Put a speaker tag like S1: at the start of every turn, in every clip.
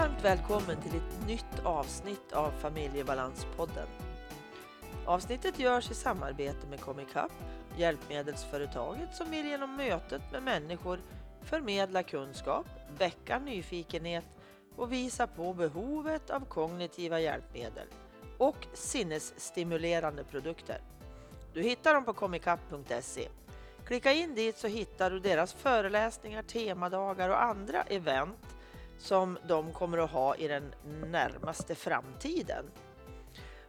S1: varmt välkommen till ett nytt avsnitt av Familjebalanspodden. Avsnittet görs i samarbete med Comicap, hjälpmedelsföretaget som vill genom mötet med människor förmedla kunskap, väcka nyfikenhet och visa på behovet av kognitiva hjälpmedel och sinnesstimulerande produkter. Du hittar dem på comicap.se. Klicka in dit så hittar du deras föreläsningar, temadagar och andra event som de kommer att ha i den närmaste framtiden.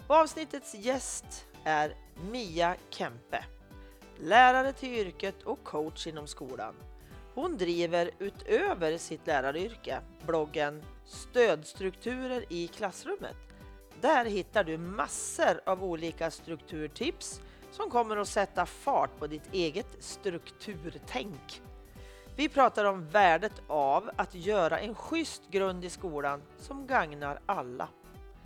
S1: Avsnittets gäst är Mia Kempe, lärare till yrket och coach inom skolan. Hon driver utöver sitt läraryrke bloggen Stödstrukturer i klassrummet. Där hittar du massor av olika strukturtips som kommer att sätta fart på ditt eget strukturtänk. Vi pratar om värdet av att göra en schysst grund i skolan som gagnar alla.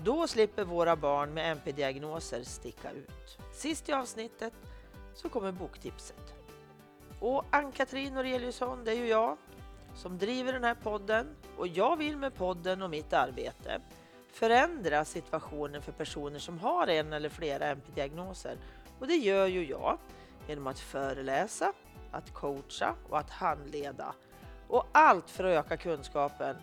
S1: Då slipper våra barn med MP-diagnoser sticka ut. Sist i avsnittet så kommer boktipset. Och Ann-Katrin Noreliusson, det är ju jag som driver den här podden och jag vill med podden och mitt arbete förändra situationen för personer som har en eller flera MP-diagnoser. Och det gör ju jag genom att föreläsa, att coacha och att handleda. Och allt för att öka kunskapen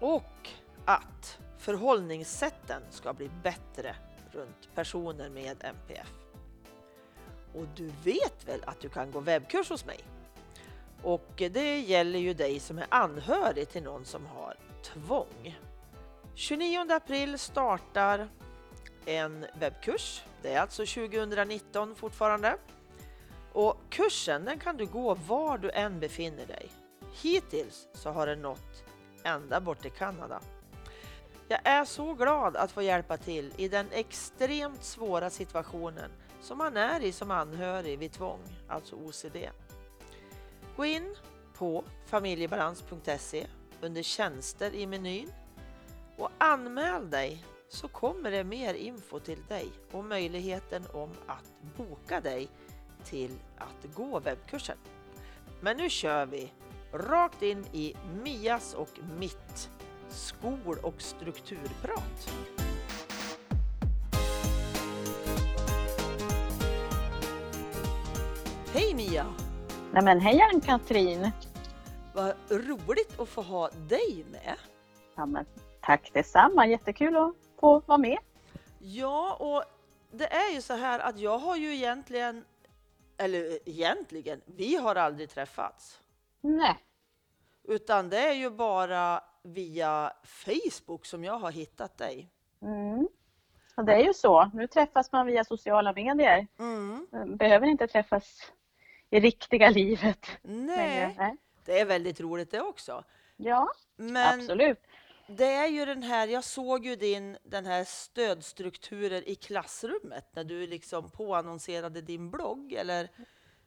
S1: och att förhållningssätten ska bli bättre runt personer med MPF. Och du vet väl att du kan gå webbkurs hos mig? Och det gäller ju dig som är anhörig till någon som har tvång. 29 april startar en webbkurs. Det är alltså 2019 fortfarande. Och kursen den kan du gå var du än befinner dig. Hittills så har den nått ända bort till Kanada. Jag är så glad att få hjälpa till i den extremt svåra situationen som man är i som anhörig vid tvång, alltså OCD. Gå in på familjebalans.se under tjänster i menyn och anmäl dig så kommer det mer info till dig och möjligheten om att boka dig till att gå webbkursen. Men nu kör vi rakt in i Mias och mitt skol och strukturprat. Hej Mia!
S2: Nej men hej Ann-Katrin!
S1: Vad roligt att få ha dig med.
S2: Ja, men, tack detsamma, jättekul att få vara med.
S1: Ja, och det är ju så här att jag har ju egentligen, eller egentligen, vi har aldrig träffats.
S2: Nej.
S1: Utan det är ju bara via Facebook som jag har hittat dig.
S2: Mm. Och det är ju så, nu träffas man via sociala medier.
S1: Mm.
S2: Behöver inte träffas i riktiga livet.
S1: Nej,
S2: Nej.
S1: det är väldigt roligt det också.
S2: Ja,
S1: Men
S2: absolut.
S1: Det är ju den här, jag såg ju din, den här stödstrukturer i klassrummet när du liksom påannonserade din blogg eller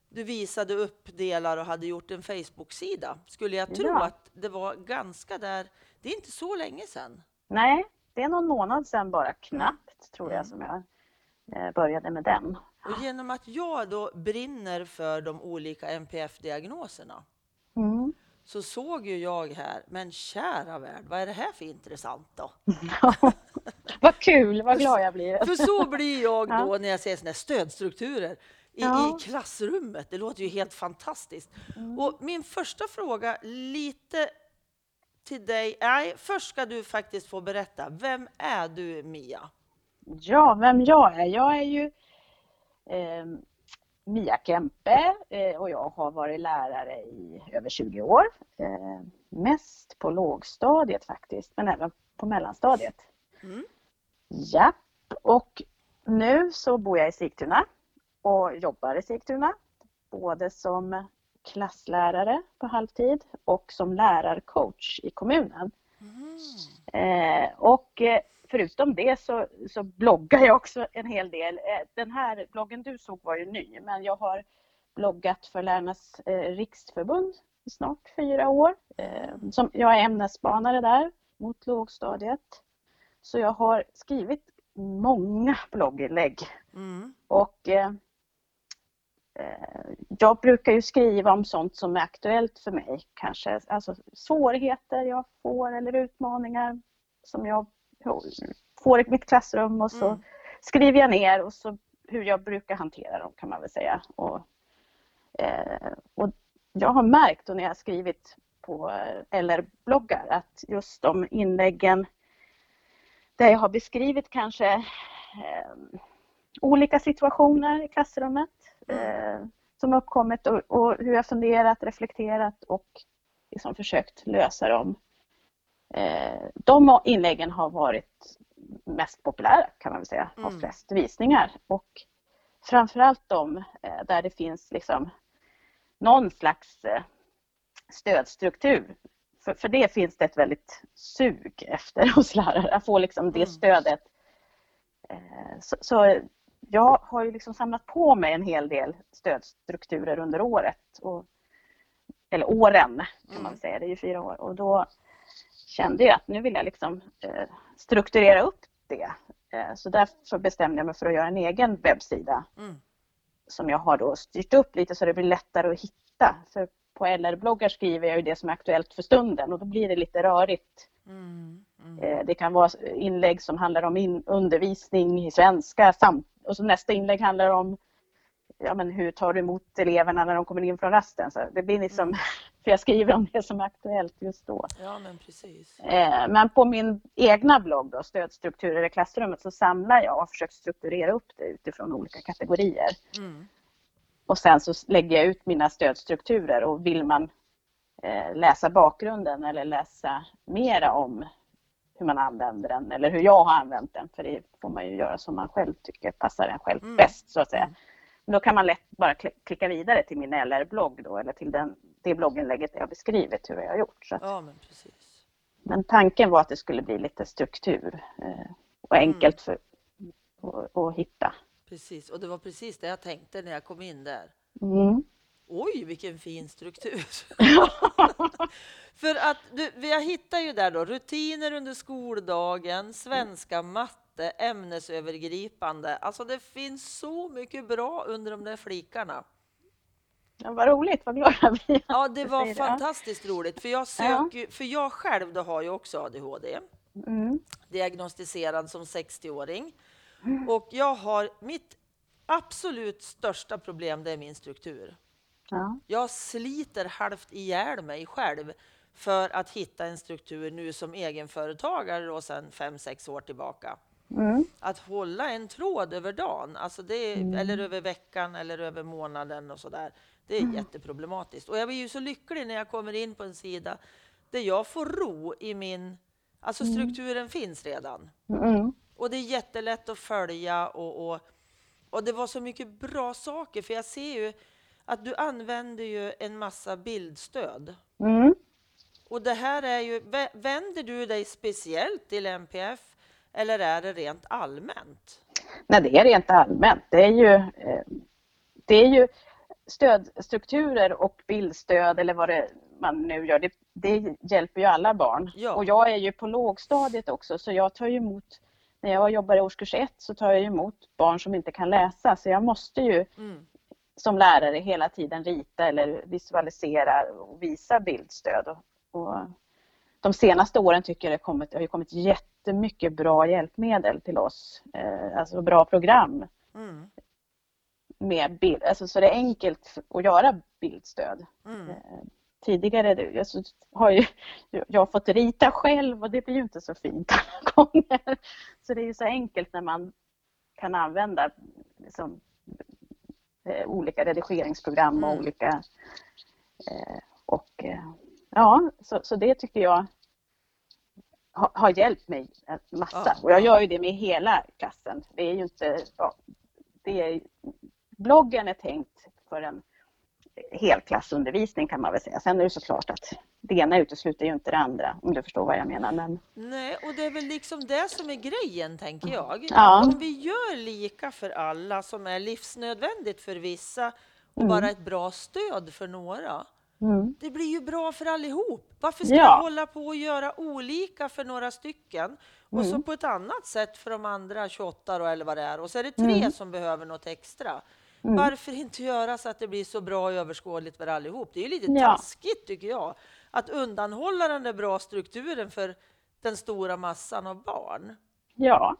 S1: du visade upp delar och hade gjort en Facebook-sida. Skulle jag tro
S2: Ja.
S1: att det var ganska där, det är inte så länge sedan.
S2: Nej, det är någon månad sedan bara, knappt tror
S1: Mm.
S2: jag, som jag eh, började med den.
S1: Och genom att jag då brinner för de olika NPF-diagnoserna
S2: Mm.
S1: Så såg ju jag här, men kära värld, vad är det här för intressant då?
S2: vad kul, vad glad jag blir.
S1: För så blir jag
S2: Ja.
S1: då när jag ser såna här stödstrukturer i,
S2: Ja.
S1: i klassrummet. Det låter ju helt fantastiskt.
S2: Mm.
S1: Och min första fråga, lite till dig. Nej, först ska du faktiskt få berätta. Vem är du, Mia?
S2: Ja, vem jag är? Jag är ju eh, Mia Kempe eh, och jag har varit lärare i över 20 år. Eh, mest på lågstadiet faktiskt, men även på mellanstadiet.
S1: Mm.
S2: Ja, och nu så bor jag i Sigtuna och jobbar i Sigtuna. Både som klasslärare på halvtid och som lärarcoach i kommunen. Eh, och förutom det så, så bloggar jag också en hel del. Eh, den här bloggen du såg var ju ny, men jag har bloggat för Lärarnas eh, riksförbund i snart fyra år. Eh, som, jag är ämnesspanare där mot lågstadiet. Så jag har skrivit många blogginlägg
S1: Mm.
S2: och eh, eh, jag brukar ju skriva om sånt som är aktuellt för mig kanske. Alltså svårigheter jag får eller utmaningar som jag får i mitt klassrum och så
S1: Mm.
S2: skriver jag ner och så hur jag brukar hantera dem kan man väl säga. Och, eh, och jag har märkt när jag har skrivit på eh, LR-bloggar att just de inläggen där jag har beskrivit kanske eh, olika situationer i klassrummet eh, som uppkommit och, och hur jag funderat, reflekterat och liksom försökt lösa dem. Eh, de inläggen har varit mest populära kan man väl säga, har
S1: Mm.
S2: flest visningar. Och framförallt de eh, där det finns liksom någon slags eh, stödstruktur. För, för det finns det ett väldigt sug efter hos lärare, att få liksom det
S1: Mm.
S2: stödet. Så, så jag har ju liksom samlat på mig en hel del stödstrukturer under året. Och, eller åren kan man
S1: Mm.
S2: säga, det är ju fyra år. Och då kände jag att nu vill jag liksom eh, strukturera upp det. Eh, så därför bestämde jag mig för att göra en egen webbsida
S1: Mm.
S2: som jag har då styrt upp lite så det blir lättare att hitta. För på LR-bloggar skriver jag ju det som är aktuellt för stunden och då blir det lite rörigt.
S1: Mm. Mm.
S2: Eh, Det kan vara inlägg som handlar om in, undervisning i svenska samt, och så nästa inlägg handlar om ja, men hur tar du emot eleverna när de kommer in från rasten. Så det blir liksom,
S1: Mm.
S2: för jag skriver om det som är aktuellt just då.
S1: Ja, men precis.
S2: Eh, Men på min egna blogg då, Stödstrukturer i klassrummet, så samlar jag och har försökt strukturera upp det utifrån olika kategorier.
S1: Mm.
S2: Och sen så lägger jag ut mina stödstrukturer och vill man eh, läsa bakgrunden eller läsa mera om hur man använder den eller hur jag har använt den, för det får man ju göra som man själv tycker passar en själv
S1: Mm.
S2: bäst så att säga.
S1: Mm.
S2: Då kan man lätt bara kli- klicka vidare till min LR-blogg då eller till den, det blogginlägget där jag beskrivit hur jag har gjort. Så att,
S1: Ja, men precis.
S2: Men tanken var att det skulle bli lite struktur eh, och enkelt för, att, att hitta.
S1: Precis, och det var precis det jag tänkte när jag kom in där.
S2: Mm.
S1: Oj, vilken fin struktur! För att du, jag hittar ju där då rutiner under skoldagen, svenska, matte, ämnesövergripande. Alltså det finns så mycket bra under de där flikarna.
S2: Ja, vad roligt, vad glada vi.
S1: Ja, det var
S2: det.
S1: fantastiskt roligt. För jag, söker, ju- för jag själv då har ju också ADHD,
S2: Mm.
S1: diagnostiserad som 60-åring. Och jag har mitt absolut största problem, det är min struktur.
S2: Ja.
S1: Jag sliter halvt ihjäl mig själv för att hitta en struktur nu som egenföretagare då sedan fem sex år tillbaka.
S2: Mm.
S1: Att hålla en tråd över dagen, alltså det är, eller över veckan eller över månaden och sådär. Det är jätteproblematiskt. Och jag blir ju så lycklig när jag kommer in på en sida där jag får ro i min... Alltså strukturen finns redan.
S2: Mm.
S1: Och det är jättelätt att följa och, och, och det var så mycket bra saker för jag ser ju att du använder ju en massa bildstöd.
S2: Mm.
S1: Och det här är ju, vä- vänder du dig speciellt till MPF eller är det rent allmänt?
S2: Nej, det är rent allmänt. Det är ju, eh, det är ju stödstrukturer och bildstöd eller vad det man nu gör. Det, det hjälper ju alla barn.
S1: Ja.
S2: Och jag är ju på lågstadiet också så jag tar ju emot, när jag jobbar i årskurs ett så tar jag emot barn som inte kan läsa så jag måste ju
S1: Mm.
S2: som lärare hela tiden rita eller visualisera och visa bildstöd. Och, och de senaste åren tycker jag det, kommit, det har kommit jättemycket bra hjälpmedel till oss. Eh, alltså bra program
S1: Mm.
S2: med bild. Alltså, så det är enkelt att göra bildstöd.
S1: Mm.
S2: Eh, tidigare alltså, har ju, jag har fått rita själv och det blir ju inte så fint alla gånger. Så det är ju så enkelt när man kan använda liksom, eh, olika redigeringsprogram och
S1: Mm.
S2: olika och ja, så, så det tycker jag har, har hjälpt mig en massa.
S1: Ja.
S2: Och jag gör ju det med hela klassen. Det är ju inte, ja, det är, bloggen är tänkt för en helklassundervisning kan man väl säga. Sen är det såklart att det ena utesluter ju inte det andra om du förstår vad jag menar. Men,
S1: Nej, och det är väl liksom det som är grejen, tänker jag.
S2: Ja.
S1: Om vi gör lika för alla, som är livsnödvändigt för vissa och
S2: Mm.
S1: bara ett bra stöd för några,
S2: mm,
S1: det blir ju bra för allihop. Varför ska
S2: Ja.
S1: vi hålla på och göra olika för några stycken och så
S2: Mm.
S1: på ett annat sätt för de andra 28 då, eller vad det är och så är det tre
S2: Mm.
S1: som behöver något extra.
S2: mm.
S1: Varför inte göra så att det blir så bra och överskådligt för allihop? Det är ju lite
S2: Ja.
S1: taskigt tycker jag, att undanhålla den där bra strukturen för den stora massan av barn.
S2: Ja.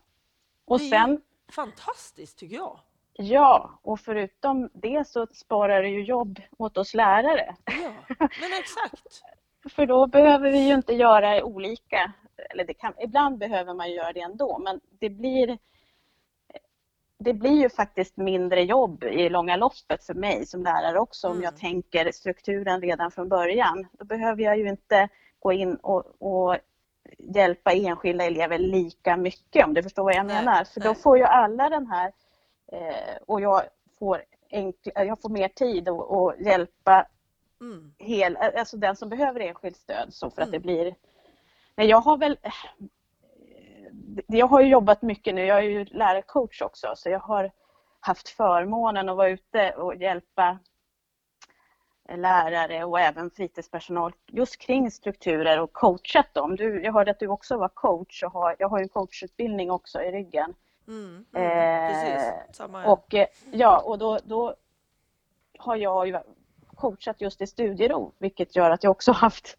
S2: Och sen,
S1: Fantastiskt tycker jag.
S2: Ja, och förutom det så sparar det ju jobb åt oss lärare.
S1: Ja, men exakt.
S2: För då behöver vi ju inte göra olika, eller kan, ibland behöver man göra det ändå, men det blir det blir ju faktiskt mindre jobb i långa loppet för mig som lärare också om
S1: Mm.
S2: jag tänker strukturen redan från början. Då behöver jag ju inte gå in och, och hjälpa enskilda elever lika mycket om du förstår vad jag
S1: Nej,
S2: menar. För då
S1: nej.
S2: får ju alla den här och jag får, enkl, jag får mer tid att hjälpa
S1: Mm.
S2: hel, alltså den som behöver enskilt stöd så för att
S1: Mm.
S2: det blir... Men jag har väl... eh, Jag har ju jobbat mycket nu, jag är ju lärarcoach också så jag har haft förmånen att vara ute och hjälpa lärare och även fritidspersonal just kring strukturer och coachat dem. Du, jag hörde att du också var coach och har, jag har ju en coachutbildning också i ryggen.
S1: Mm.
S2: Eh,
S1: Mm. Precis.
S2: Och, eh, ja, och då, då har jag ju coachat just i studiero vilket gör att jag också haft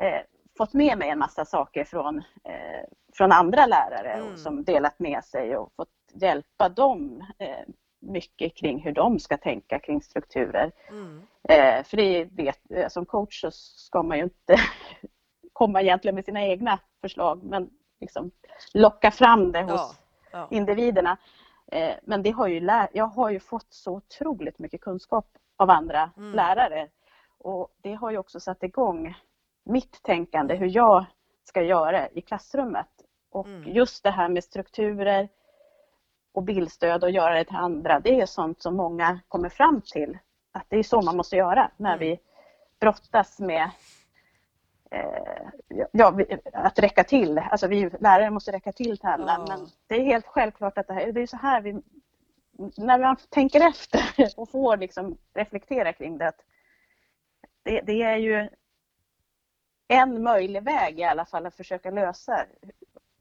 S2: eh, fått med mig en massa saker från, eh, från andra lärare
S1: Mm.
S2: och som delat med sig och fått hjälpa dem eh, mycket kring hur de ska tänka kring strukturer.
S1: Mm.
S2: Eh, för det vet, eh, som coach så ska man ju inte komma egentligen med sina egna förslag men liksom locka fram det hos
S1: Ja, ja.
S2: individerna. Eh, Men det har ju jag har ju fått så otroligt mycket kunskap av andra
S1: Mm.
S2: lärare. Och det har ju också satt igång mitt tänkande hur jag ska göra i klassrummet. Och
S1: Mm.
S2: just det här med strukturer och bildstöd och göra det till andra, det är sånt som många kommer fram till. Att det är så man måste göra när
S1: Mm.
S2: vi brottas med ja, vi- att räcka till. Alltså vi lärare måste räcka till till alla.
S1: Ja.
S2: Men det är helt självklart att det, här, det är så här vi, när man tänker efter och får liksom reflektera kring det. Att det, det är ju en möjlig väg i alla fall att försöka lösa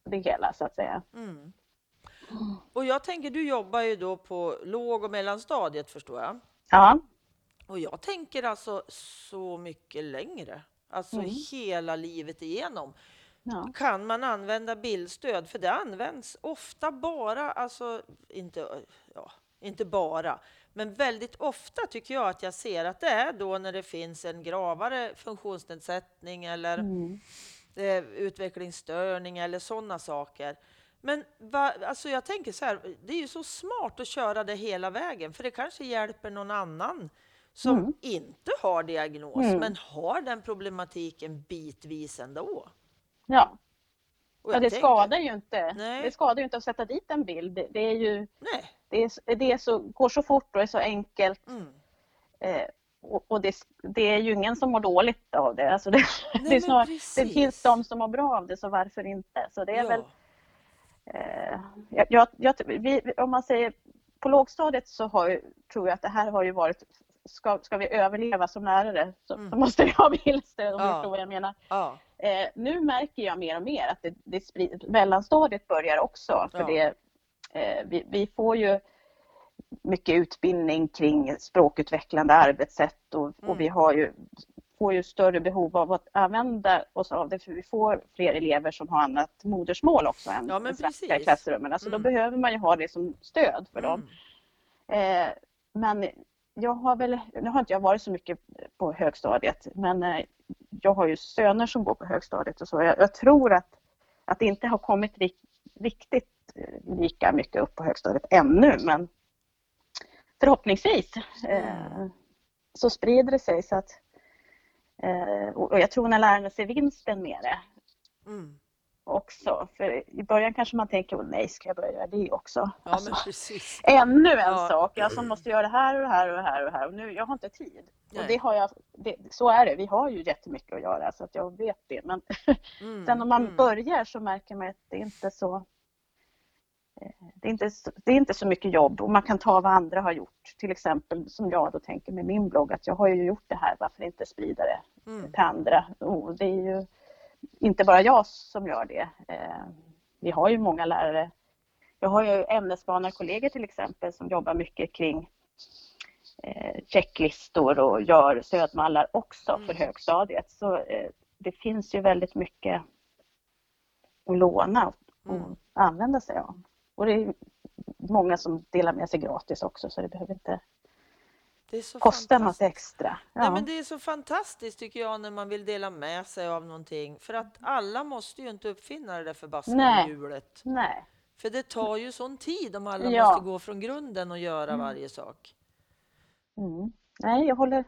S2: det hela så att säga.
S1: Mm. Och jag tänker, du jobbar ju då på låg och mellanstadiet förstår jag.
S2: Ja,
S1: Och jag tänker alltså så mycket längre. Alltså
S2: Mm.
S1: hela livet igenom.
S2: ja.
S1: Kan man använda bildstöd? För det används ofta bara, alltså inte, ja, inte bara, men väldigt ofta tycker jag att jag ser att det är då när det finns en gravare funktionsnedsättning eller
S2: Mm.
S1: eh, utvecklingsstörning eller sådana saker. Men va, alltså jag tänker så här, det är ju så smart att köra det hela vägen, för det kanske hjälper någon annan som
S2: Mm.
S1: inte har diagnos,
S2: Mm.
S1: men har den problematiken bitvis ändå.
S2: ja.
S1: Och
S2: ja det
S1: tänker-
S2: skadar ju inte.
S1: Nej.
S2: Det skadar ju inte att sätta dit en bild. Det, är ju
S1: Nej.
S2: det, är, det är så, går så fort och är så enkelt.
S1: Mm.
S2: Eh, och och det, det är ju ingen som mår dåligt av det. Alltså det,
S1: men
S2: snar, det finns de som mår bra av det, så varför inte? Så det är
S1: ja.
S2: väl, eh, jag, jag, jag, vi, om man säger på lågstadiet så har tror jag att det här har ju varit, ska, ska vi överleva som lärare så,
S1: Mm.
S2: så måste vi ha bildstöd om
S1: Ja.
S2: du förstår vad jag menar.
S1: Ja.
S2: Eh, nu märker jag mer och mer att det, det sprid, mellanstadiet börjar också. För
S1: Ja.
S2: det, eh, vi, vi får ju mycket utbildning kring språkutvecklande arbetssätt och,
S1: Mm.
S2: och vi har ju, får ju större behov av att använda oss av det för vi får fler elever som har annat modersmål också än
S1: Ja,
S2: svenska i klassrummen. Alltså
S1: Mm.
S2: Då behöver man ju ha det som stöd för dem.
S1: Mm.
S2: Eh, men jag har väl, nu har inte jag varit så mycket på högstadiet, men eh, jag har ju söner som går på högstadiet och så. Jag, jag tror att, att det inte har kommit rik, riktigt eh, lika mycket upp på högstadiet ännu, men förhoppningsvis eh, så sprider det sig så att eh, och jag tror när lärarna ser vinsten med det
S1: Mm.
S2: Också. För i början kanske man tänker, "Åh, nej, ska jag börja göra det också?
S1: Ja,
S2: Alltså,
S1: men precis.
S2: ännu en
S1: Ja.
S2: sak. Jag som måste göra det här och det här och det här och här. Och nu, jag har inte tid.
S1: Nej.
S2: Och det har jag, det, så är det. Vi har ju jättemycket att göra så att jag vet det. Men
S1: Mm.
S2: sen om man
S1: mm.
S2: börjar så märker man att det är inte så eh, det är, inte, så- det är inte så mycket jobb och man kan ta vad andra har gjort. Till exempel som jag då tänker med min blogg att jag har ju gjort det här, varför inte sprida det
S1: Mm.
S2: till andra? Och det är ju inte bara jag som gör det. Eh, Vi har ju många lärare. Jag har ju ämnesbanarkollegor till exempel som jobbar mycket kring eh, checklistor och gör stödmallar också för
S1: Mm.
S2: högstadiet. Så eh, det finns ju väldigt mycket att låna och
S1: Mm.
S2: använda sig av. Och det är många som delar med sig gratis också så det behöver inte
S1: Det är så
S2: kosta något extra.
S1: Nej,
S2: Ja.
S1: men det är så fantastiskt tycker jag när man vill dela med sig av någonting. För att alla måste ju inte uppfinna det där förbaskade
S2: Nej.
S1: hjulet.
S2: Nej.
S1: För det tar ju sån tid om alla
S2: Ja.
S1: måste gå från grunden och göra
S2: Mm.
S1: varje sak.
S2: Mm. Nej, jag håller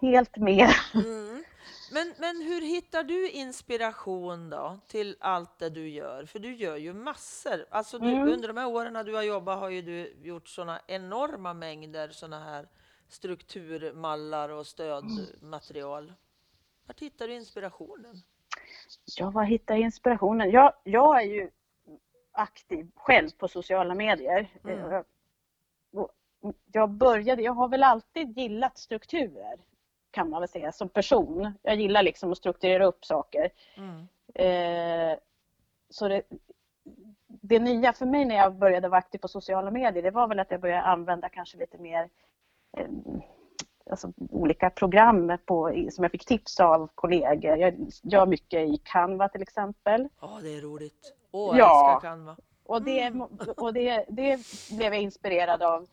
S2: helt med.
S1: Mm. Men, men hur hittar du inspiration då till allt det du gör? För du gör ju massor. Alltså du,
S2: Mm.
S1: Under de här åren du har jobbat har ju du gjort såna enorma mängder såna här strukturmallar och stödmaterial. Vart hittar du inspirationen?
S2: Ja, var hittar jag inspirationen? Jag, jag är ju aktiv själv på sociala medier.
S1: Mm.
S2: Jag började, jag har väl alltid gillat strukturer kan man väl säga som person. Jag gillar liksom att strukturera upp saker.
S1: Mm.
S2: Eh, så det, det nya för mig när jag började vara aktiv på sociala medier, det var väl att jag började använda kanske lite mer eh, alltså olika program på, som jag fick tips av kollegor. Jag gör mycket i Canva till exempel.
S1: Ja, det är roligt. Åh, jag
S2: Ja.
S1: älskar Canva.
S2: Och det,
S1: Mm.
S2: och det, det blev jag inspirerad av.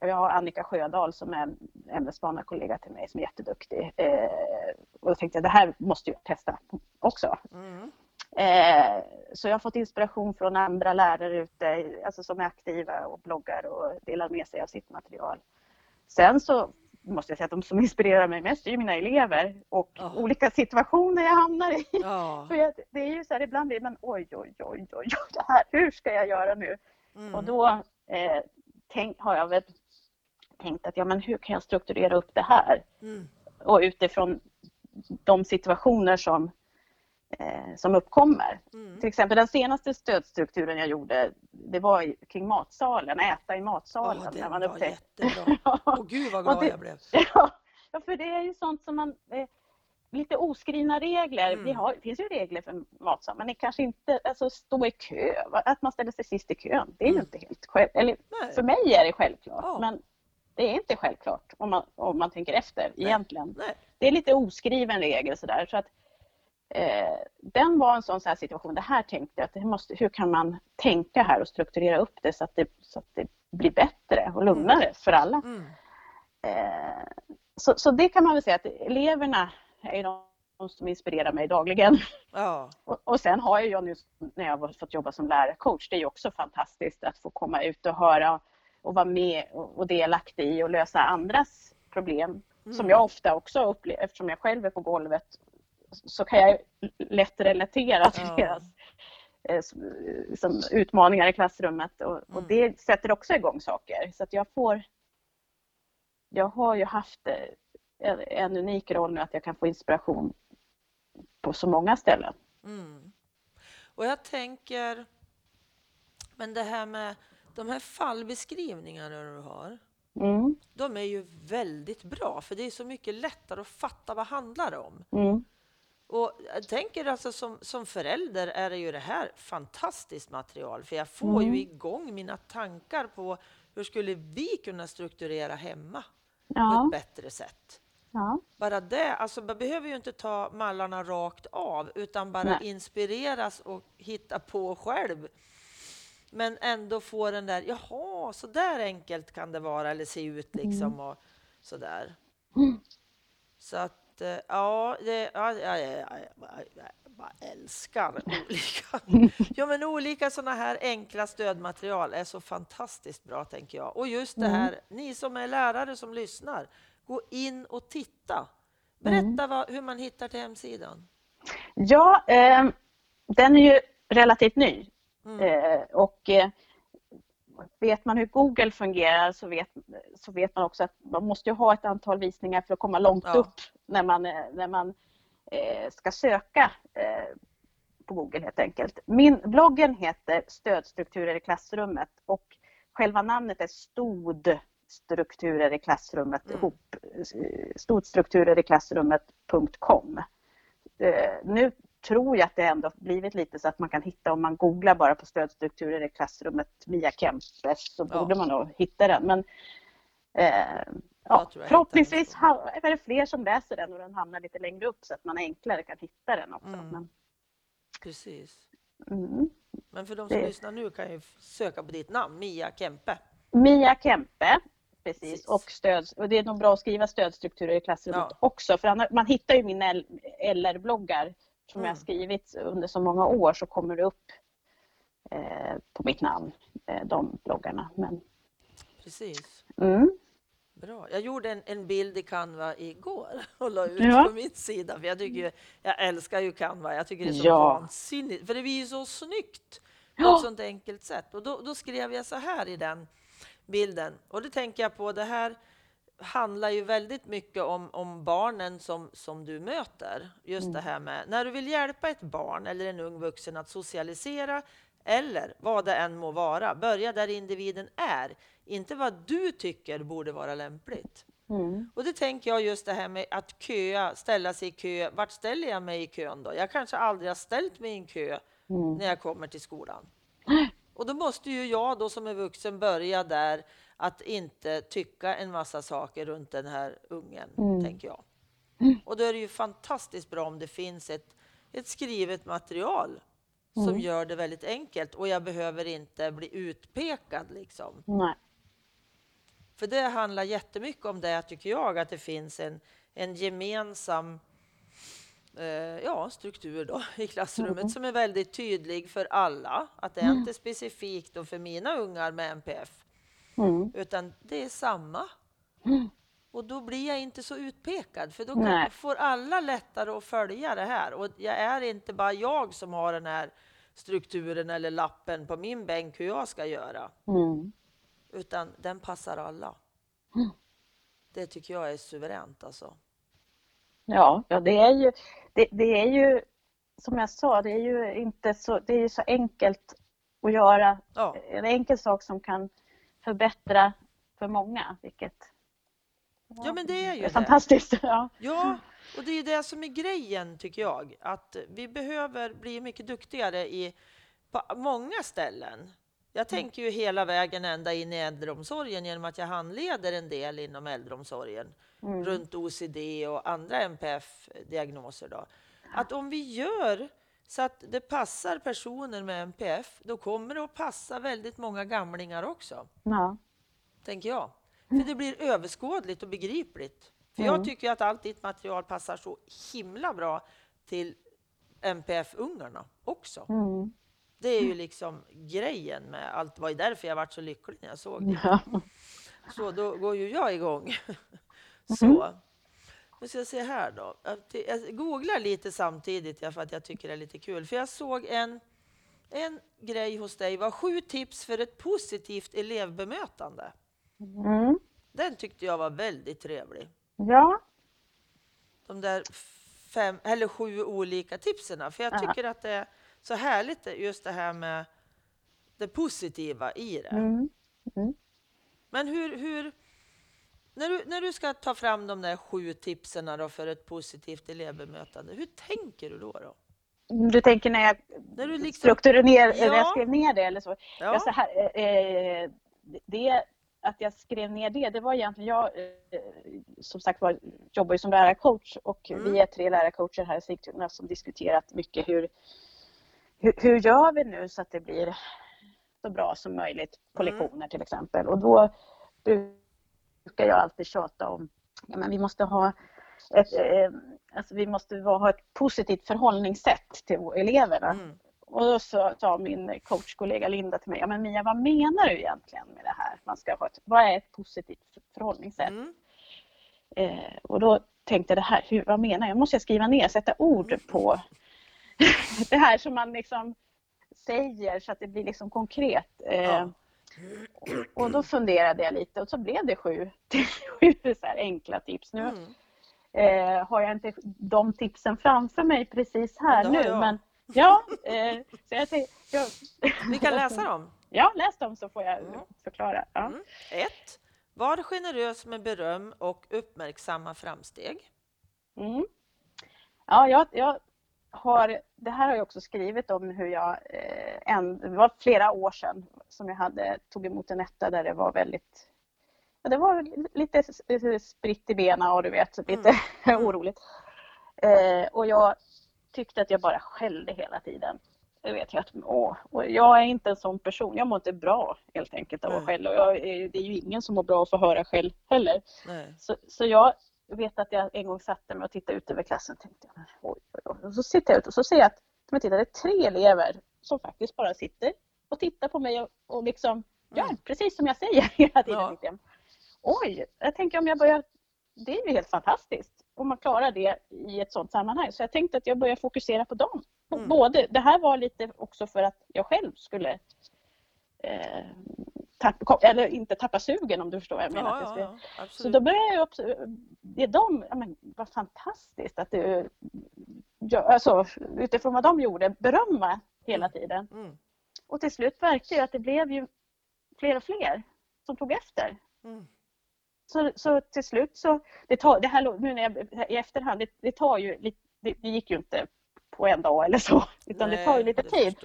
S2: Jag har Annika Sjödahl som är ämnesbanarkollega till mig som är jätteduktig. Eh, och då tänkte jag det här måste jag testa också.
S1: Mm.
S2: Eh, så jag har fått inspiration från andra lärare ute alltså som är aktiva och bloggar och delar med sig av sitt material. Sen så måste jag säga att de som inspirerar mig mest är mina elever och
S1: Ja.
S2: olika situationer jag hamnar i.
S1: Ja.
S2: För jag, det är ju så här, ibland blir man oj, oj, oj, oj, oj, det här, hur ska jag göra nu?
S1: Mm.
S2: Och då eh, tänk, har jag väl tänkt att ja, men hur kan jag strukturera upp det här?
S1: Mm.
S2: Och utifrån de situationer som, eh, som uppkommer.
S1: Mm.
S2: Till exempel den senaste stödstrukturen jag gjorde, det var kring matsalen, äta i matsalen.
S1: Ja,
S2: när
S1: den
S2: man
S1: var
S2: upptäckte-
S1: jättebra. Åh gud vad glad
S2: det-
S1: jag blev.
S2: Ja, för det är ju sånt som man... Eh, lite oskrivna regler.
S1: Mm.
S2: Vi har, det finns ju regler för matsal, men det kanske inte... Alltså stå i kö, att man ställer sig sist i kön. Det är ju
S1: Mm.
S2: inte helt själv, eller
S1: Nej.
S2: För mig är det självklart,
S1: Ja.
S2: men det är inte självklart om man, om man tänker efter egentligen.
S1: Nej.
S2: Det är lite oskriven regel sådär. Så att, eh, den var en sån så här situation, det här tänkte jag, att det måste, hur kan man tänka här och strukturera upp det så att det, så att det blir bättre och lugnare för alla.
S1: Mm.
S2: Eh, så, så det kan man väl säga att eleverna är de som inspirerar mig dagligen.
S1: Ja.
S2: Och, och sen har jag nu när jag har fått jobba som lärarcoach, det är ju också fantastiskt att få komma ut och höra och vara med och, och delaktig i och lösa andras problem. Som
S1: Mm.
S2: jag ofta också upplever, eftersom jag själv är på golvet, så kan jag lätt relatera till
S1: Ja.
S2: deras eh, som utmaningar i klassrummet och, och
S1: Mm.
S2: det sätter också igång saker. Så att jag får jag har ju haft eh, en, en unik roll nu att jag kan få inspiration på så många ställen.
S1: Mm. Och jag tänker, men det här med de här fallbeskrivningarna du har,
S2: Mm,
S1: de är ju väldigt bra för det är så mycket lättare att fatta vad det handlar om.
S2: mm,
S1: Och jag tänker alltså som, som förälder är det ju det här fantastiskt material för jag får
S2: Mm.
S1: ju igång mina tankar på hur skulle vi kunna strukturera hemma på
S2: ja,
S1: ett bättre sätt.
S2: Ja,
S1: Bara det, alltså man behöver ju inte ta mallarna rakt av utan bara
S2: Nej.
S1: inspireras och hitta på själv. Men ändå få den där, jaha, så där enkelt kan det vara eller se ut liksom och så där.
S2: Mm.
S1: Så att, eh, ja, det, ja, ja, ja, ja, bara älskar olika, ja, men olika sådana här enkla stödmaterial är så fantastiskt bra tänker jag. Och just det
S2: Mm.
S1: här, ni som är lärare som lyssnar, gå in och titta. Berätta
S2: Mm.
S1: vad, hur man hittar till hemsidan.
S2: ja eh, den är ju relativt ny
S1: Mm.
S2: eh, och eh, vet man hur Google fungerar så vet, så vet man också att man måste ha ett antal visningar för att komma långt
S1: Ja.
S2: upp när man, eh, när man eh, ska söka eh, på Google helt enkelt. Min bloggen heter Stödstrukturer i klassrummet och själva namnet är STOD strukturer i klassrummet
S1: Mm.
S2: ihop. Stodstrukturer i klassrummet.com. Nu tror jag att det ändå blivit lite så att man kan hitta om man googlar bara på stödstrukturer i klassrummet via Kempes så
S1: Ja.
S2: borde man nog hitta den. Men eh, ja, förhoppningsvis är det fler som läser den och den hamnar lite längre upp så att man enklare kan hitta den också.
S1: Mm.
S2: Men,
S1: Precis.
S2: Mm.
S1: Men för de som
S2: Det-
S1: lyssnar nu kan ju söka på ditt namn, Mia Kempe.
S2: Mia Kempe, precis. Och, stöd, och det är nog bra att skriva stödstrukturer i klassrummet
S1: Ja.
S2: också. För annars, man hittar ju mina LR-bloggar som jag har
S1: Mm.
S2: skrivit under så många år så kommer det upp eh, på mitt namn, eh, de bloggarna. Men,
S1: Precis.
S2: mm,
S1: Bra. Jag gjorde en, en bild i Canva igår och la ut
S2: Ja.
S1: på min sida. För jag, tycker jag älskar ju Canva. Jag tycker det är så
S2: Ja.
S1: vansinnigt. För det blir ju så snyggt på
S2: Ja.
S1: ett sånt enkelt sätt. Och då, då skrev jag så här i den bilden. Och det tänker jag på, det här handlar ju väldigt mycket om, om barnen som, som du möter. Just det här med när du vill hjälpa ett barn eller en ung vuxen att socialisera eller vad det än må vara. Börja där individen är, inte vad du tycker borde vara lämpligt.
S2: mm,
S1: Och det tänker jag just det här med att köa, ställa sig i kö. Vart ställer jag mig i kön då? Jag kanske aldrig har ställt mig i en kö
S2: mm.
S1: när jag kommer till skolan. Och då måste ju jag då som är vuxen börja där att inte tycka en massa saker runt den här ungen,
S2: Mm.
S1: tänker jag. Och då är det ju fantastiskt bra om det finns ett, ett skrivet material som
S2: Mm.
S1: gör det väldigt enkelt och jag behöver inte bli utpekad liksom.
S2: Nej.
S1: För det handlar jättemycket om det, tycker jag, att det finns en, en gemensam ja, struktur då, i klassrummet
S2: Mm.
S1: som är väldigt tydlig för alla. Att det är inte specifikt då för mina ungar med NPF,
S2: Mm.
S1: utan det är samma.
S2: Mm.
S1: Och då blir jag inte så utpekad, för då kan, får alla lättare att följa det här. Och jag är inte bara jag som har den här strukturen eller lappen på min bänk hur jag ska göra
S2: Mm.
S1: utan den passar alla.
S2: Mm.
S1: Det tycker jag är suveränt alltså.
S2: Ja, ja det, är ju, det, det är ju som jag sa, det är ju inte så, det är ju så enkelt att göra
S1: Ja,
S2: en enkel sak som kan förbättra för många, vilket
S1: ja men det är ju
S2: är
S1: det.
S2: fantastiskt. Ja.
S1: Ja, och det är det som är grejen tycker jag. Att vi behöver bli mycket duktigare i, på många ställen. Jag tänker ju hela vägen ända in i äldreomsorgen genom att jag handleder en del inom äldreomsorgen
S2: Mm.
S1: runt OCD och andra NPF-diagnoser. Då. Att om vi gör så att det passar personer med NPF, då kommer det att passa väldigt många gamlingar också,
S2: Ja.
S1: tänker jag. För det blir överskådligt och begripligt. För jag
S2: Mm.
S1: tycker att allt ditt material passar så himla bra till NPF-ungarna också.
S2: Mm.
S1: Det är ju liksom grejen med allt. Det var ju därför jag varit så lycklig när jag såg det.
S2: Ja.
S1: Så då går ju jag igång. Så. Nu ska jag se här då. Jag googlar lite samtidigt ja, för att jag tycker det är lite kul. För jag såg en, en grej hos dig var sju tips för ett positivt elevbemötande.
S2: Mm.
S1: Den tyckte jag var väldigt trevlig.
S2: ja.
S1: De där fem eller sju olika tipsen. För jag
S2: Ja.
S1: tycker att det är så härligt just det här med det positiva i det.
S2: Mm.
S1: Men hur, hur när, du, när du ska ta fram de där sju tipsen då för ett positivt elevbemötande, hur tänker du då? då?
S2: Du tänker när jag
S1: När du liksom,
S2: strukturerar ner,
S1: Ja.
S2: när jag skrev ner det eller så? Ja.
S1: ja,
S2: så här, eh, det, att jag skrev ner det, det var egentligen jag eh, som sagt var jobbar ju som lärarcoach och
S1: Mm.
S2: vi är tre lärarcoacher här i Sigtuna som diskuterat mycket hur, hur, hur gör vi nu så att det blir så bra som möjligt på
S1: Mm.
S2: lektioner till exempel. Och då brukar jag alltid tjata om ja, men vi måste ha ett, eh, alltså vi måste ha ett positivt förhållningssätt till eleverna.
S1: mm,
S2: Och då så sa min coachkollega Linda till mig, ja men Mia vad menar du egentligen med det här? Man ska ha ett, vad är ett positivt förhållningssätt?
S1: mm,
S2: Eh, och då tänkte jag det här, hur, vad menar jag? Måste jag skriva ner, sätta ord på det här som man liksom säger så att det blir liksom konkret. Eh,
S1: Ja.
S2: Och då funderade jag lite och så blev det sju, sju så enkla tips. Nu
S1: mm.
S2: eh, har jag inte de tipsen framför mig precis här
S1: har
S2: nu
S1: jag.
S2: men ja, eh, så jag tänkte, jag,
S1: Vi kan läsa dem.
S2: Ja, läs dem så får jag
S1: Mm.
S2: förklara. Ja.
S1: Mm. Ett, Var generös med beröm och uppmärksamma framsteg.
S2: Mm. Ja, jag, jag har, det här har jag också skrivit om hur jag, eh, en, det var flera år sedan som jag hade, tog emot en etta där det var väldigt, ja, det var lite spritt i benen och du vet, lite
S1: Mm.
S2: oroligt. Eh, och jag tyckte att jag bara skällde hela tiden. det vet jag åh, och jag är inte en sån person. Jag mår inte bra helt enkelt av att
S1: Nej.
S2: skälla. Och jag, det är ju ingen som mår bra av att få höra skäll heller.
S1: Nej.
S2: Så, så jag vet att jag en gång satte mig och tittade ut över klassen och tänkte jag, oj, oj, oj. Och så sitter jag ut och så ser jag att men titta, det är tre elever som faktiskt bara sitter och tittar på mig och, och liksom gör
S1: Mm.
S2: precis som jag säger hela tiden.
S1: Ja.
S2: jag. Oj, jag tänker om jag börjar, det är ju helt fantastiskt om man klarar det i ett sådant sammanhang. Så jag tänkte att jag börjar fokusera på dem.
S1: Mm.
S2: Både, det här var lite också för att jag själv skulle eh, tappa, eller inte tappa sugen om du förstår vad jag menar.
S1: Ja, ja, ja,
S2: så då började jag också, det de, ja, men vad fantastiskt att du, alltså, utifrån vad de gjorde, berömma hela tiden.
S1: Mm.
S2: Och till slut verkade det att det blev ju fler och fler som tog efter.
S1: Mm.
S2: Så, så till slut så, det tar, det här, nu när jag, i efterhand, det, det tar ju det, det gick ju inte på en dag eller så, utan det tar ju
S1: Nej,
S2: lite tid.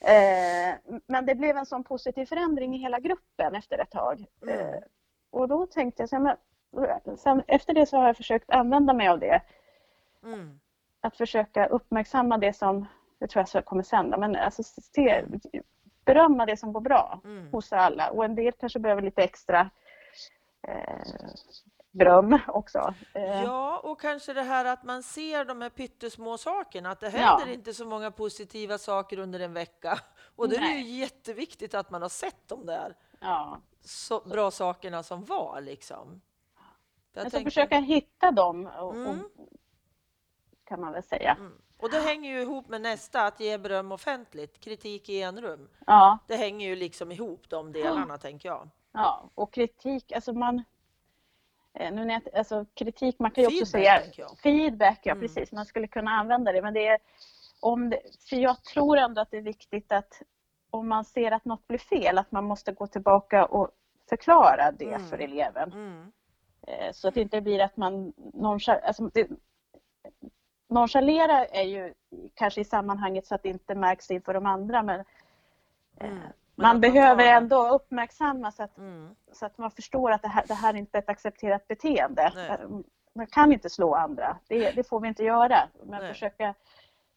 S2: Eh, men det blev en sån positiv förändring i hela gruppen efter ett tag.
S1: Mm.
S2: Eh, och då tänkte jag, men, sen, efter det så har jag försökt använda mig av det.
S1: Mm.
S2: Att försöka uppmärksamma det som, det tror jag kommer sen, men alltså se, berömma det som går bra
S1: Mm.
S2: hos alla. Och en del kanske behöver lite extra eh, beröm också. Eh,
S1: Ja, och kanske det här att man ser de här pyttesmå sakerna, att det händer
S2: Ja.
S1: inte så många positiva saker under en vecka. Och det är ju
S2: Nej.
S1: jätteviktigt att man har sett de där
S2: ja.
S1: så bra sakerna som var liksom. Jag
S2: Men så försöka hitta dem och,
S1: Mm.
S2: och, kan man väl säga.
S1: Mm. Och det hänger ju ihop med nästa, att ge beröm offentligt, kritik i enrum.
S2: Ja.
S1: Det hänger ju liksom ihop de delarna, tänker jag.
S2: Ja, och kritik, alltså man... eh, Nu när jag, alltså kritik, man kan ju också
S1: Feedback,
S2: säga...
S1: tänker jag.
S2: Feedback, ja
S1: Mm.
S2: precis. Man skulle kunna använda det. Men det är... Om det, för jag tror ändå att det är viktigt att om man ser att något blir fel, att man måste gå tillbaka och förklara det
S1: Mm.
S2: för eleven.
S1: Mm.
S2: Eh, Så att det inte blir att man alltså det, nonchalera är ju kanske i sammanhanget så att det inte märks inför de andra men eh,
S1: Mm.
S2: Man behöver ändå uppmärksamma så att,
S1: Mm.
S2: så att man förstår att det här, det här är inte ett accepterat beteende.
S1: Nej.
S2: Eh, Man kan inte slå andra, det, det får vi inte göra. Men
S1: Nej.
S2: försöka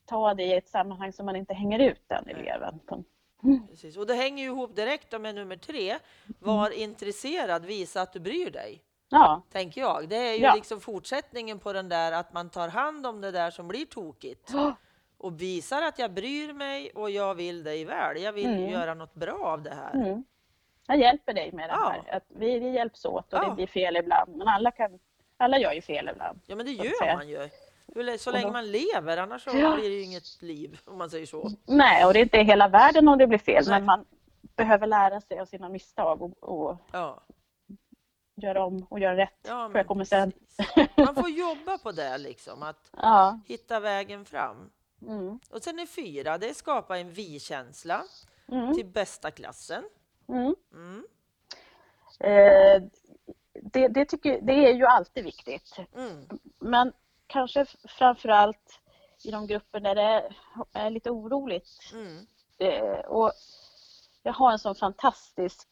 S2: ta det i ett sammanhang så man inte hänger ut den eleven.
S1: Precis. Och det hänger ju ihop direkt med nummer tre. Var
S2: Mm.
S1: intresserad, visa att du bryr dig.
S2: Ja,
S1: Tänker jag. Det är ju
S2: Ja.
S1: liksom fortsättningen på den där att man tar hand om det där som blir tokigt. Och visar att jag bryr mig och jag vill dig väl. Jag vill
S2: Mm.
S1: göra något bra av det här.
S2: mm. jag hjälper dig med det
S1: Ja.
S2: här. Att vi, vi hjälps åt och
S1: Ja.
S2: det blir fel ibland. Men alla, kan, alla gör ju fel ibland.
S1: Ja, men det gör man ju. Så länge man lever, annars så
S2: Ja.
S1: blir det ju inget liv, om man säger så.
S2: Nej, och det är inte hela världen om det blir fel,
S1: Nej.
S2: men man behöver lära sig av sina misstag och, och
S1: Ja,
S2: göra om och göra rätt.
S1: ja men
S2: jag kommer sen.
S1: Man får jobba på det, liksom, att hitta vägen fram.
S2: Mm.
S1: Och sen är fyra, det är skapa en vi-känsla
S2: Mm.
S1: till bästa klassen.
S2: Mm.
S1: Mm.
S2: Eh, det, det, tycker, det är ju alltid viktigt.
S1: Mm.
S2: Men kanske framför allt i de grupper där det är, är lite oroligt.
S1: Mm.
S2: Eh, och jag har en sån fantastisk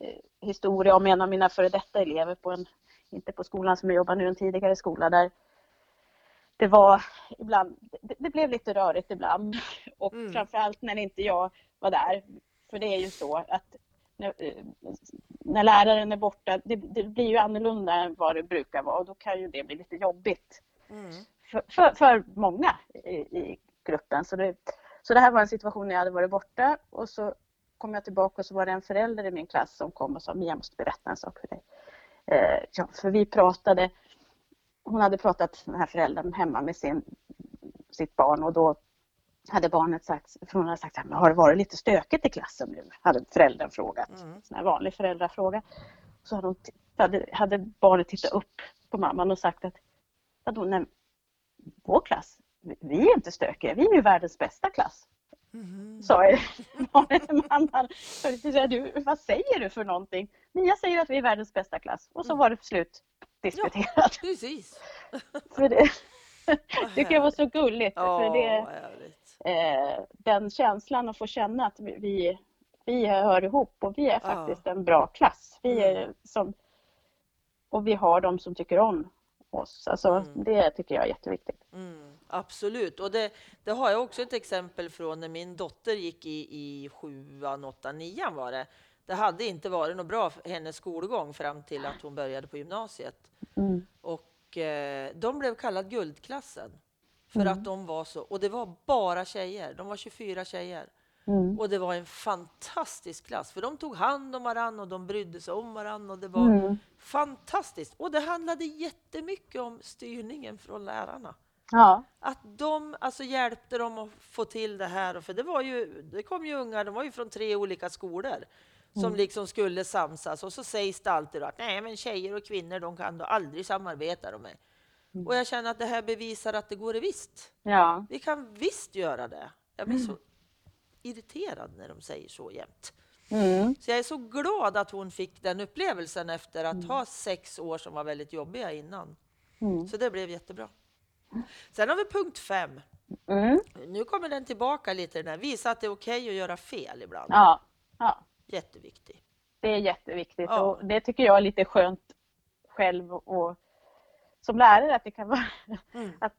S2: eh, historia om en av mina före detta elever på en, inte på skolan som jag jobbar nu, en tidigare skola där det var ibland, det, det blev lite rörigt ibland och
S1: Mm.
S2: framförallt när inte jag var där. För det är ju så att när, eh, när läraren är borta, det, det blir ju annorlunda än vad det brukar vara och då kan ju det bli lite jobbigt
S1: Mm.
S2: för, för, för många i, i gruppen. Så det, så det här var en situation när jag hade varit borta och så kom jag tillbaka och så var det en förälder i min klass som kom och sa Mia, jag måste berätta en sak för dig. Eh, ja, för vi pratade, hon hade pratat, den här föräldern, hemma med sin, sitt barn och då hade barnet sagt, för hon hade sagt, "Men har det varit lite stökigt i klassen nu? Hade föräldern frågat.
S1: Mm.
S2: Här vanlig föräldrafråga. Så hade, hon, hade, hade barnet tittat upp på mamman och sagt att Vadå, nej, vår klass, vi- är inte stökiga, vi är ju världens bästa klass.
S1: Mhm.
S2: Sa jag. mamman. Så säger Du, vad säger du för någonting? Men jag säger att vi är världens bästa klass. Och så var det slut diskuterat.
S1: Precis.
S2: För det
S1: Vad
S2: tycker jag var så gulligt.
S1: Ja,
S2: För det, eh, den känslan att få känna att vi, vi, hör ihop och vi är
S1: Ja.
S2: faktiskt en bra klass. Vi är
S1: Mm.
S2: som, och vi har de som tycker om oss. Alltså,
S1: Mm.
S2: Det tycker jag är jätteviktigt.
S1: Mm. Absolut, och det, det har jag också ett exempel från när min dotter gick i, i sjuan, åttan, nian var det. Det hade inte varit något bra för hennes skolgång fram till att hon började på gymnasiet.
S2: Mm.
S1: Och eh, de blev kallad guldklassen. För
S2: Mm.
S1: att de var så, och det var bara tjejer, de var 24 tjejer.
S2: Mm.
S1: Och det var en fantastisk klass, för de tog hand om varann och de brydde sig om varann och det var
S2: Mm.
S1: fantastiskt. Och det handlade jättemycket om styrningen från lärarna.
S2: Ja.
S1: Att de alltså hjälpte dem att få till det här. För det, var ju, det kom ju ungar, de var ju från tre olika skolor som liksom skulle samsas. Och så sägs det alltid att nej, men tjejer och kvinnor de kan då aldrig samarbeta. De med. Och jag känner att det här bevisar att det går visst.
S2: Ja.
S1: Vi kan visst göra det. Jag blir så irriterad när de säger så jämt.
S2: Mm.
S1: Så jag är så glad att hon fick den upplevelsen efter att ha sex år som var väldigt jobbiga innan.
S2: Mm.
S1: Så det blev jättebra. Sen har vi punkt fem.
S2: Mm.
S1: Nu kommer den tillbaka lite, den här. visa att det är okej att göra fel ibland.
S2: Ja. ja.
S1: Jätteviktig.
S2: Det är jätteviktigt
S1: Ja.
S2: och det tycker jag är lite skönt själv och som lärare att det kan vara
S1: Mm.
S2: att,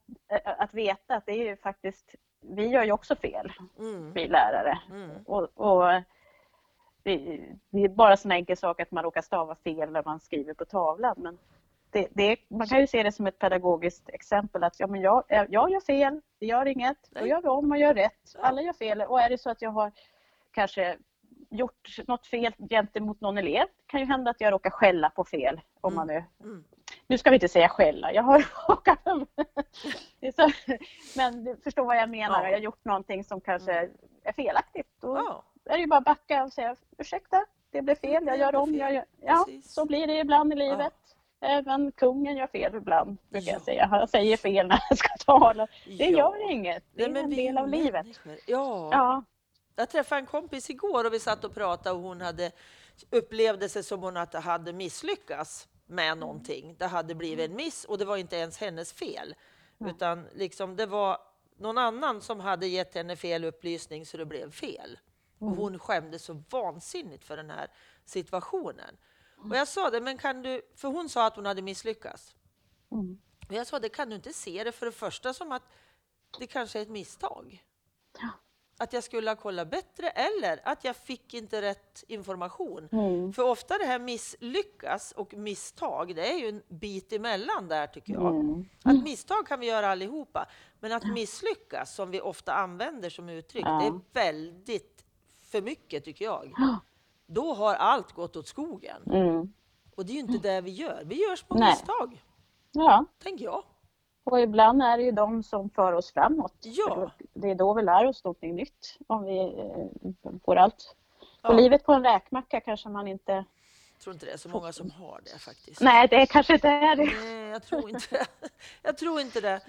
S2: att veta att det är ju faktiskt, vi gör ju också fel,
S1: Mm.
S2: vi lärare.
S1: Mm.
S2: Och, och det, det är bara sån enkel sak att man råkar stava fel när man skriver på tavlan. Men det, det, man kan ju se det som ett pedagogiskt exempel att ja, men jag, jag gör fel, det gör inget, då gör vi om och gör rätt. Alla gör fel och är det så att jag har kanske gjort något fel gentemot någon elev kan ju hända att jag råkar skälla på fel. Om man nu,
S1: Mm.
S2: nu ska vi inte säga skälla, jag har råkat... Det men du förstår vad jag menar,
S1: Ja.
S2: jag har gjort någonting som kanske är felaktigt. Då
S1: Ja,
S2: är det ju bara att backa och säga ursäkta, det blev fel, jag gör om. Jag gör... Ja,
S1: Precis.
S2: så blir det ibland i livet. Även kungen gör fel ibland, brukar
S1: Ja.
S2: jag säga. Han säger fel när han ska tala. Det
S1: ja.
S2: gör inget, det är
S1: Nej,
S2: en del av livet.
S1: människor. Ja.
S2: Ja,
S1: Jag träffade en kompis igår och vi satt och pratade och hon hade upplevde sig som hon att hade misslyckats med någonting. Det hade blivit en miss och det var inte ens hennes fel. Utan liksom det var någon annan som hade gett henne fel upplysning så det blev fel. Och hon skämdes så vansinnigt för den här situationen. Och jag sa det, men kan du, för hon sa att hon hade misslyckats.
S2: Mm.
S1: Och jag sa, det kan du inte se det för det första som att det kanske är ett misstag.
S2: Ja.
S1: Att jag skulle ha kollat bättre eller att jag fick inte rätt information.
S2: Mm.
S1: För ofta det här misslyckas och misstag, det är ju en bit emellan där tycker jag.
S2: Mm.
S1: Att misstag kan vi göra allihopa, men att misslyckas som vi ofta använder som uttryck,
S2: Ja.
S1: det är väldigt för mycket tycker jag.
S2: Ja.
S1: Då har allt gått åt skogen.
S2: Mm.
S1: Och det är ju inte det vi gör. Vi gör små
S2: Nej.
S1: misstag,
S2: ja,
S1: tänker jag.
S2: Och ibland är det ju de som för oss framåt.
S1: Ja.
S2: Det är då vi lär oss någonting nytt. Om vi eh, får allt.
S1: Ja.
S2: Och livet på en räkmacka kanske man inte...
S1: Jag tror inte det är så många som har det faktiskt.
S2: Nej, det kanske inte är det.
S1: Nej, jag tror inte det. Jag tror inte det.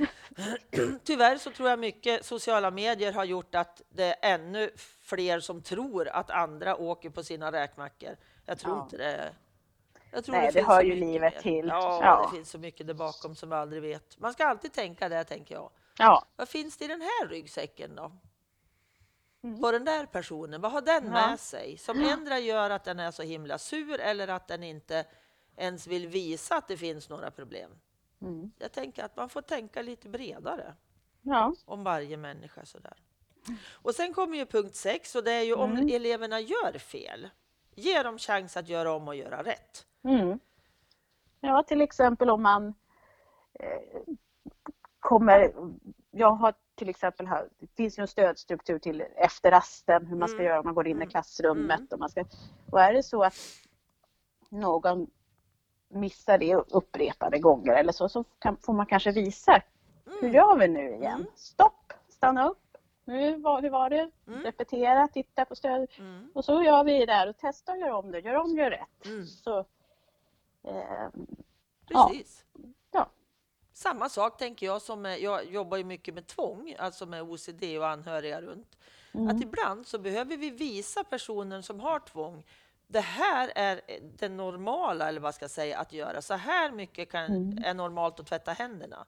S1: Tyvärr så tror jag mycket sociala medier har gjort att det är ännu fler som tror att andra åker på sina räkmackor. Jag tror
S2: Ja.
S1: inte det.
S2: Nej, det
S1: finns
S2: hör ju livet
S1: mer.
S2: till.
S1: Ja,
S2: Ja.
S1: det finns så mycket där bakom som vi aldrig vet. Man ska alltid tänka det, tänker jag.
S2: Ja.
S1: Vad finns det i den här ryggsäcken då?
S2: Mm.
S1: På den där personen, vad har den
S2: Ja.
S1: med sig? Som ändra gör att den är så himla sur eller att den inte ens vill visa att det finns några problem.
S2: Mm.
S1: Jag tänker att man får tänka lite bredare
S2: Ja.
S1: om varje människa sådär. Och sen kommer ju punkt sex och det är ju om
S2: Mm.
S1: eleverna gör fel. Ge dem chans att göra om och göra rätt.
S2: Mm. Ja, till exempel om man eh, kommer... Jag har till exempel här, det finns ju en stödstruktur till efter rasten, hur man ska
S1: Mm.
S2: göra om man går in i
S1: Mm.
S2: klassrummet.
S1: Mm.
S2: Och, man ska, och är det så att någon missar det upprepade gånger eller så, så kan, får man kanske visa. Hur
S1: Mm.
S2: gör vi nu igen?
S1: Mm.
S2: Stopp, stanna upp. Nu, var, hur var det?
S1: Mm.
S2: Repetera, titta på stöd.
S1: Mm.
S2: Och så gör vi där och testa och gör om det. Gör om, gör rätt.
S1: Mm.
S2: Så, eh.
S1: Precis.
S2: Ja.
S1: Samma sak tänker jag som jag jobbar ju mycket med tvång, alltså med OCD och anhöriga runt.
S2: mm,
S1: Att ibland så behöver vi visa personen som har tvång, det här är det normala, eller vad ska jag säga, att göra. Så här mycket kan,
S2: Mm.
S1: är normalt att tvätta händerna.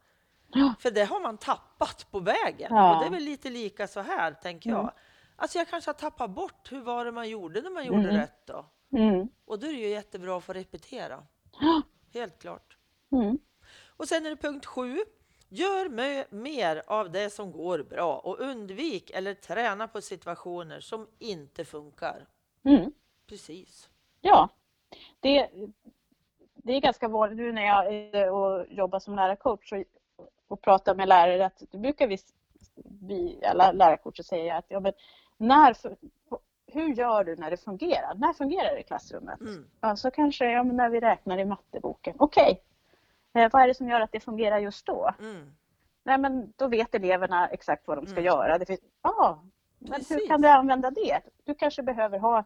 S2: Ja.
S1: För det har man tappat på vägen.
S2: Ja.
S1: Och det är väl lite lika så här, tänker
S2: Mm.
S1: jag. Alltså jag kanske har tappat bort, hur var det man gjorde när man gjorde
S2: Mm.
S1: rätt då?
S2: mm,
S1: Och då är det ju jättebra att få repetera.
S2: Ja.
S1: Helt klart.
S2: mm,
S1: Och sen är det punkt sju. Gör mer av det som går bra och undvik eller träna på situationer som inte funkar.
S2: Mm.
S1: Precis.
S2: Ja, det, det är ganska vanligt nu när jag och jobbar som lärarcoach och, och pratar med lärare att det brukar vi, vi alla lärarcoacher säga att ja, men när, hur gör du när det fungerar? När fungerar det i klassrummet? Mm. Ja, så kanske ja, när vi räknar i matteboken. Okej, okay. eh, vad är det som gör att det fungerar just då? Mm. Nej, men då vet eleverna exakt vad de ska mm. göra. Det finns, ah, men hur kan du använda det? Du kanske behöver ha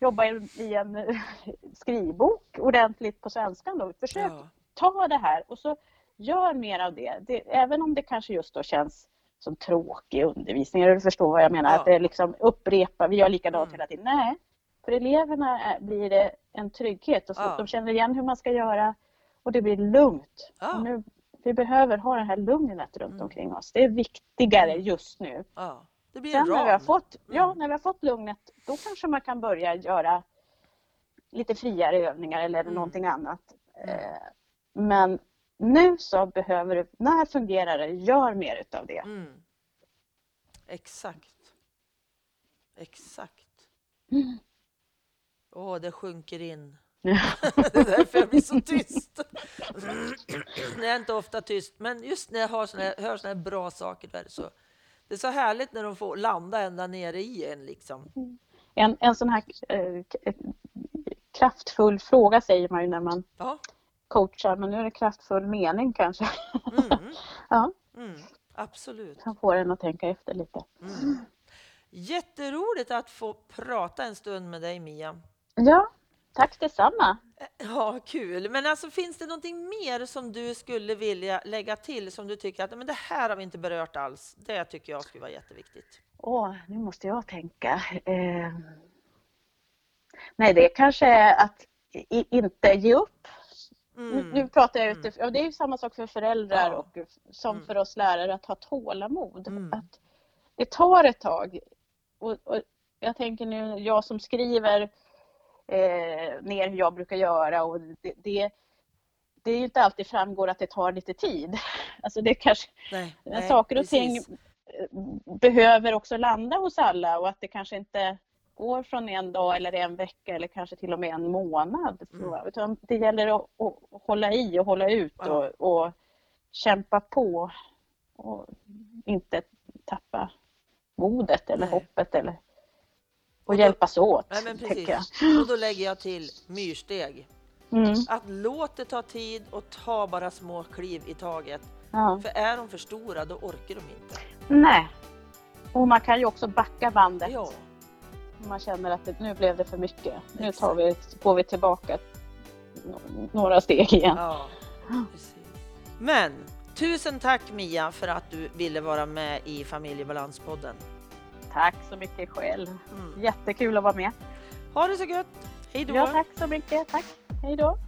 S2: jobba i en skrivbok ordentligt på svenskan. Då. Försök ja. ta det här och så gör mer av det. det. Även om det kanske just då känns som tråkig undervisning. Du förstår vad jag menar? Ja. Att det liksom upprepa, vi gör likadant mm. hela tiden. Nej, för eleverna blir det en trygghet och ja. de känner igen hur man ska göra och det blir lugnt. Ja. Nu, vi behöver ha det här lugnet runt mm. omkring oss. Det är viktigare mm. just nu.
S1: Ja. Det blir
S2: Sen
S1: en ram.
S2: När vi har fått, ja, mm. när vi har fått lugnet, då kanske man kan börja göra lite friare övningar eller mm. någonting annat. Mm. Eh, men nu så behöver du, när fungerar det, gör mer utav det. Mm.
S1: Exakt. Exakt. Åh,
S2: mm.
S1: oh, det sjunker in. det är därför jag blir så tyst. jag är inte ofta tyst, men just när jag hör såna här, hör såna här bra saker, då är det så det är så härligt när de får landa ända nere i en. Liksom.
S2: En, en sån här eh, kraftfull fråga säger man ju när man ja. Coachar, men nu är det kraftfull mening kanske.
S1: Mm. ja. Mm, absolut.
S2: Kan få en att tänka efter lite.
S1: Mm. Jätteroligt att få prata en stund med dig Mia.
S2: Ja, Tack detsamma.
S1: Ja, kul. Men alltså, finns det någonting mer som du skulle vilja lägga till som du tycker att men det här har vi inte berört alls? Det tycker jag skulle vara jätteviktigt.
S2: Åh, nu måste jag tänka. Eh... Nej, det kanske är att inte ge upp. Mm. Nu pratar jag utifrån, mm. det är samma sak för föräldrar ja. och som mm. för oss lärare att ha tålamod. Mm. Att det tar ett tag. Och, och jag tänker nu, jag som skriver eh, ner hur jag brukar göra och det, det, det är ju inte alltid framgår att det tar lite tid. Alltså det kanske, nej, nej, saker och precis. ting behöver också landa hos alla och att det kanske inte går från en dag eller en vecka eller kanske till och med en månad. Mm. Utan det gäller att, att, hålla i och hålla ut ja. och, och, kämpa på och inte tappa modet eller Nej. hoppet eller och, då, hjälpas åt.
S1: Nej. Och då lägger jag till myrsteg.
S2: Mm.
S1: Att låt det ta tid och ta bara små kliv i taget.
S2: Ja.
S1: För är de för stora då orkar de inte.
S2: Nej. Och man kan ju också backa bandet.
S1: Ja.
S2: Man känner att det, nu blev det för mycket. Nu tar vi, går vi tillbaka några steg igen.
S1: Ja. Men tusen tack Mia för att du ville vara med i Familjebalanspodden.
S2: Tack så mycket själv. Mm. Jättekul att vara med.
S1: Ha det så gött. Hej då.
S2: Ja, tack så mycket. Tack. Hej då.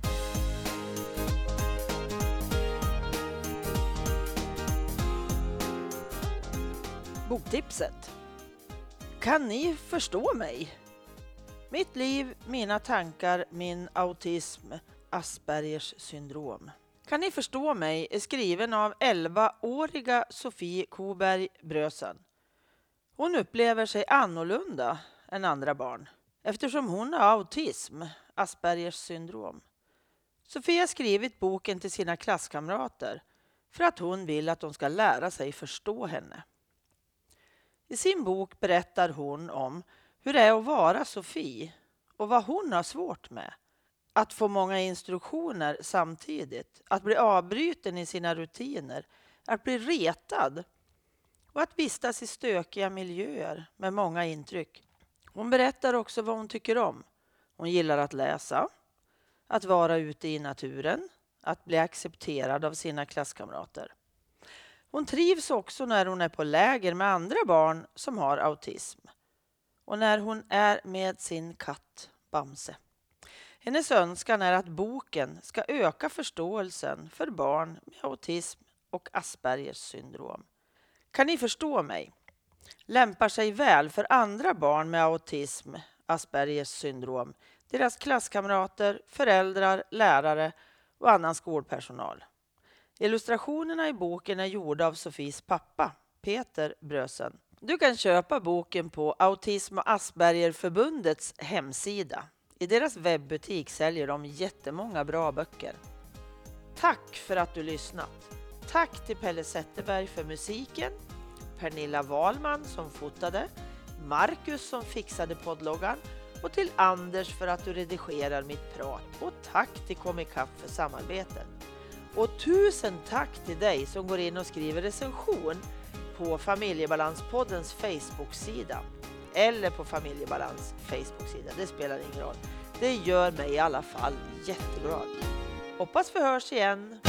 S1: Boktipset. Kan ni förstå mig? Mitt liv, mina tankar, min autism, Aspergers syndrom. Kan ni förstå mig är skriven av 11-åriga Sofie Koberg Brösen. Hon upplever sig annorlunda än andra barn eftersom hon har autism, Aspergers syndrom. Sofie har skrivit boken till sina klasskamrater för att hon vill att de ska lära sig förstå henne. I sin bok berättar hon om hur det är att vara Sofie och vad hon har svårt med. Att få många instruktioner samtidigt, att bli avbruten i sina rutiner, att bli retad och att vistas i stökiga miljöer med många intryck. Hon berättar också vad hon tycker om. Hon gillar att läsa, att vara ute i naturen, att bli accepterad av sina klasskamrater. Hon trivs också när hon är på läger med andra barn som har autism och när hon är med sin katt Bamse. Hennes önskan är att boken ska öka förståelsen för barn med autism och Aspergers syndrom. Kan ni förstå mig? Lämpar sig väl för andra barn med autism, Aspergers syndrom, deras klasskamrater, föräldrar, lärare och annan skolpersonal. Illustrationerna i boken är gjorda av Sofies pappa, Peter Brösen. Du kan köpa boken på Autism och Aspergerförbundets hemsida. I deras webbutik säljer de jättemånga bra böcker. Tack för att du lyssnat! Tack till Pelle Zetterberg för musiken, Pernilla Wahlman som fotade, Marcus som fixade poddloggan och till Anders för att du redigerar mitt prat och tack till Comicap för samarbetet. Och tusen tack till dig som går in och skriver recension på Familjebalanspoddens Facebook-sida eller på Familjebalans Facebook-sida. Det spelar ingen roll. Det gör mig i alla fall jätteglad. Hoppas vi hörs igen.